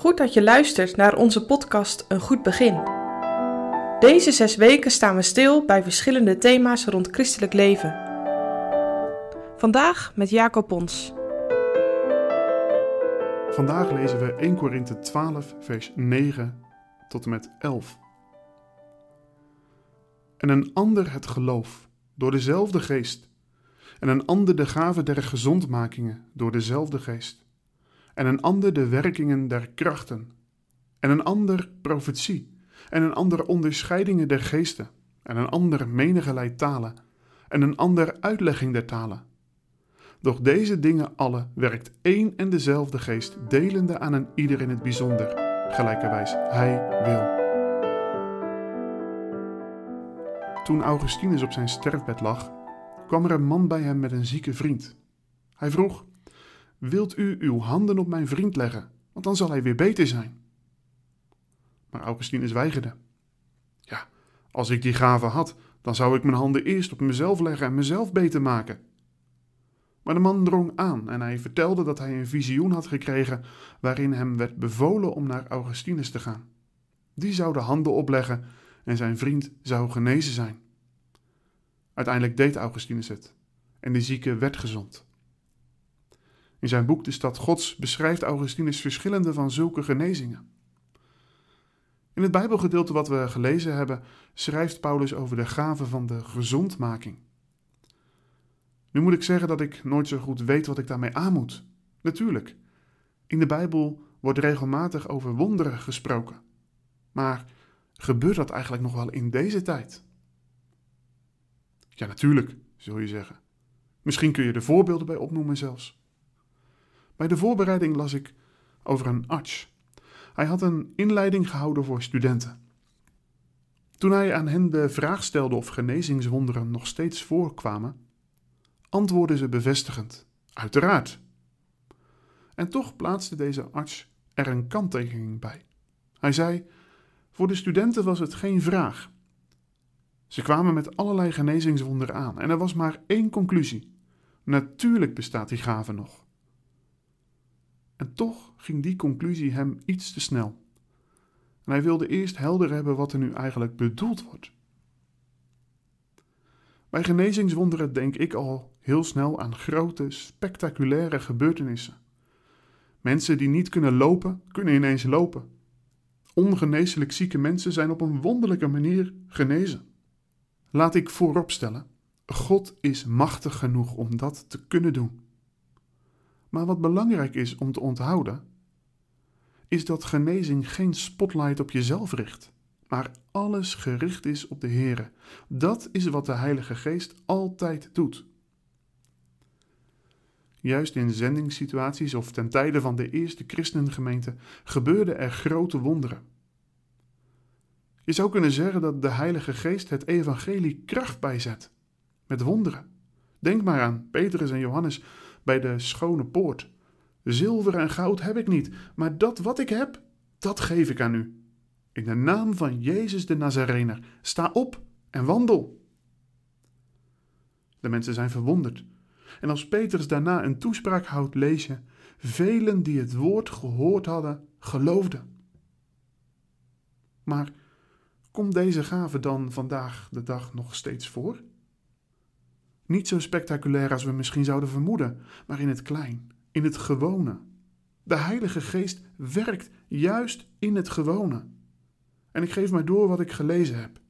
Goed dat je luistert naar onze podcast Een Goed Begin. Deze zes weken staan we stil bij verschillende thema's rond christelijk leven. Vandaag met Jacob Pons. Vandaag lezen we 1 Korinthe 12, vers 9 tot en met 11. En een ander het geloof, door dezelfde geest. En een ander de gave der gezondmakingen, door dezelfde geest en een ander de werkingen der krachten, en een ander profetie, en een ander onderscheidingen der geesten, en een ander menigeleid talen, en een ander uitlegging der talen. Doch deze dingen alle werkt één en dezelfde geest, delende aan een ieder in het bijzonder, gelijkerwijs hij wil. Toen Augustinus op zijn sterfbed lag, kwam er een man bij hem met een zieke vriend. Hij vroeg: Wilt u uw handen op mijn vriend leggen, want dan zal hij weer beter zijn? Maar Augustinus weigerde. Ja, als ik die gave had, dan zou ik mijn handen eerst op mezelf leggen en mezelf beter maken. Maar de man drong aan en hij vertelde dat hij een visioen had gekregen waarin hem werd bevolen om naar Augustinus te gaan. Die zou de handen opleggen en zijn vriend zou genezen zijn. Uiteindelijk deed Augustinus het en de zieke werd gezond. In zijn boek De Stad Gods beschrijft Augustinus verschillende van zulke genezingen. In het Bijbelgedeelte wat we gelezen hebben, schrijft Paulus over de gave van de gezondmaking. Nu moet ik zeggen dat ik nooit zo goed weet wat ik daarmee aan moet. Natuurlijk, in de Bijbel wordt regelmatig over wonderen gesproken. Maar gebeurt dat eigenlijk nog wel in deze tijd? Ja, natuurlijk, zul je zeggen. Misschien kun je er voorbeelden bij opnoemen zelfs. Bij de voorbereiding las ik over een arts. Hij had een inleiding gehouden voor studenten. Toen hij aan hen de vraag stelde of genezingswonderen nog steeds voorkwamen, antwoordden ze bevestigend: Uiteraard. En toch plaatste deze arts er een kanttekening bij. Hij zei: Voor de studenten was het geen vraag. Ze kwamen met allerlei genezingswonderen aan en er was maar één conclusie: Natuurlijk bestaat die gave nog. En toch ging die conclusie hem iets te snel. En hij wilde eerst helder hebben wat er nu eigenlijk bedoeld wordt. Bij genezingswonderen denk ik al heel snel aan grote, spectaculaire gebeurtenissen. Mensen die niet kunnen lopen, kunnen ineens lopen. Ongeneeslijk zieke mensen zijn op een wonderlijke manier genezen. Laat ik vooropstellen: God is machtig genoeg om dat te kunnen doen. Maar wat belangrijk is om te onthouden, is dat genezing geen spotlight op jezelf richt, maar alles gericht is op de Heer. Dat is wat de Heilige Geest altijd doet. Juist in zendingssituaties of ten tijde van de eerste christengemeente gebeurden er grote wonderen. Je zou kunnen zeggen dat de Heilige Geest het evangelie kracht bijzet met wonderen. Denk maar aan Petrus en Johannes bij de schone poort. Zilver en goud heb ik niet, maar dat wat ik heb, dat geef ik aan u. In de naam van Jezus de Nazarener, sta op en wandel. De mensen zijn verwonderd. En als Petrus daarna een toespraak houdt, lees je: velen die het woord gehoord hadden, geloofden. Maar komt deze gave dan vandaag de dag nog steeds voor? Niet zo spectaculair als we misschien zouden vermoeden, maar in het klein, in het gewone. De Heilige Geest werkt juist in het gewone. En ik geef maar door wat ik gelezen heb.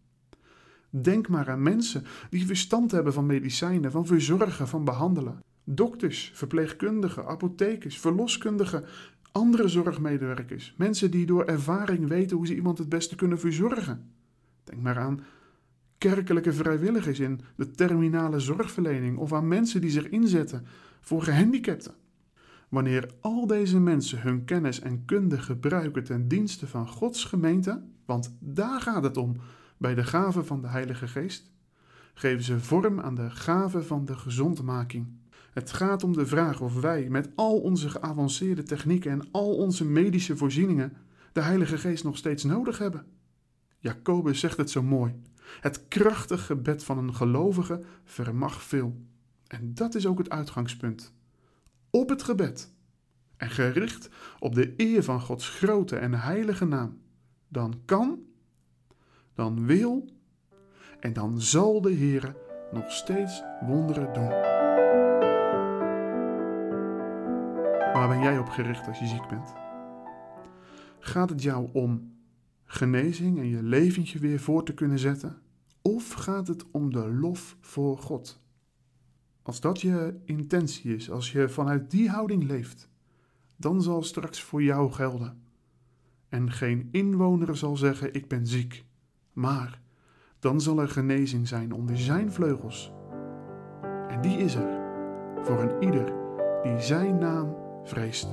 Denk maar aan mensen die verstand hebben van medicijnen, van verzorgen, van behandelen. Dokters, verpleegkundigen, apothekers, verloskundigen, andere zorgmedewerkers. Mensen die door ervaring weten hoe ze iemand het beste kunnen verzorgen. Denk maar aan kerkelijke vrijwilligers in de terminale zorgverlening of aan mensen die zich inzetten voor gehandicapten. Wanneer al deze mensen hun kennis en kunde gebruiken ten dienste van Gods gemeente, want daar gaat het om bij de gave van de Heilige Geest, geven ze vorm aan de gave van de gezondmaking. Het gaat om de vraag of wij met al onze geavanceerde technieken en al onze medische voorzieningen de Heilige Geest nog steeds nodig hebben. Jacobus zegt het zo mooi. Het krachtige gebed van een gelovige vermag veel. En dat is ook het uitgangspunt. Op het gebed en gericht op de eer van Gods grote en heilige naam, dan kan, dan wil en dan zal de Heer nog steeds wonderen doen. Waar ben jij op gericht als je ziek bent? Gaat het jou om genezing en je leventje weer voor te kunnen zetten? Of gaat het om de lof voor God? Als dat je intentie is, als je vanuit die houding leeft, dan zal straks voor jou gelden. En geen inwoner zal zeggen: Ik ben ziek. Maar dan zal er genezing zijn onder zijn vleugels. En die is er voor een ieder die zijn naam vreest.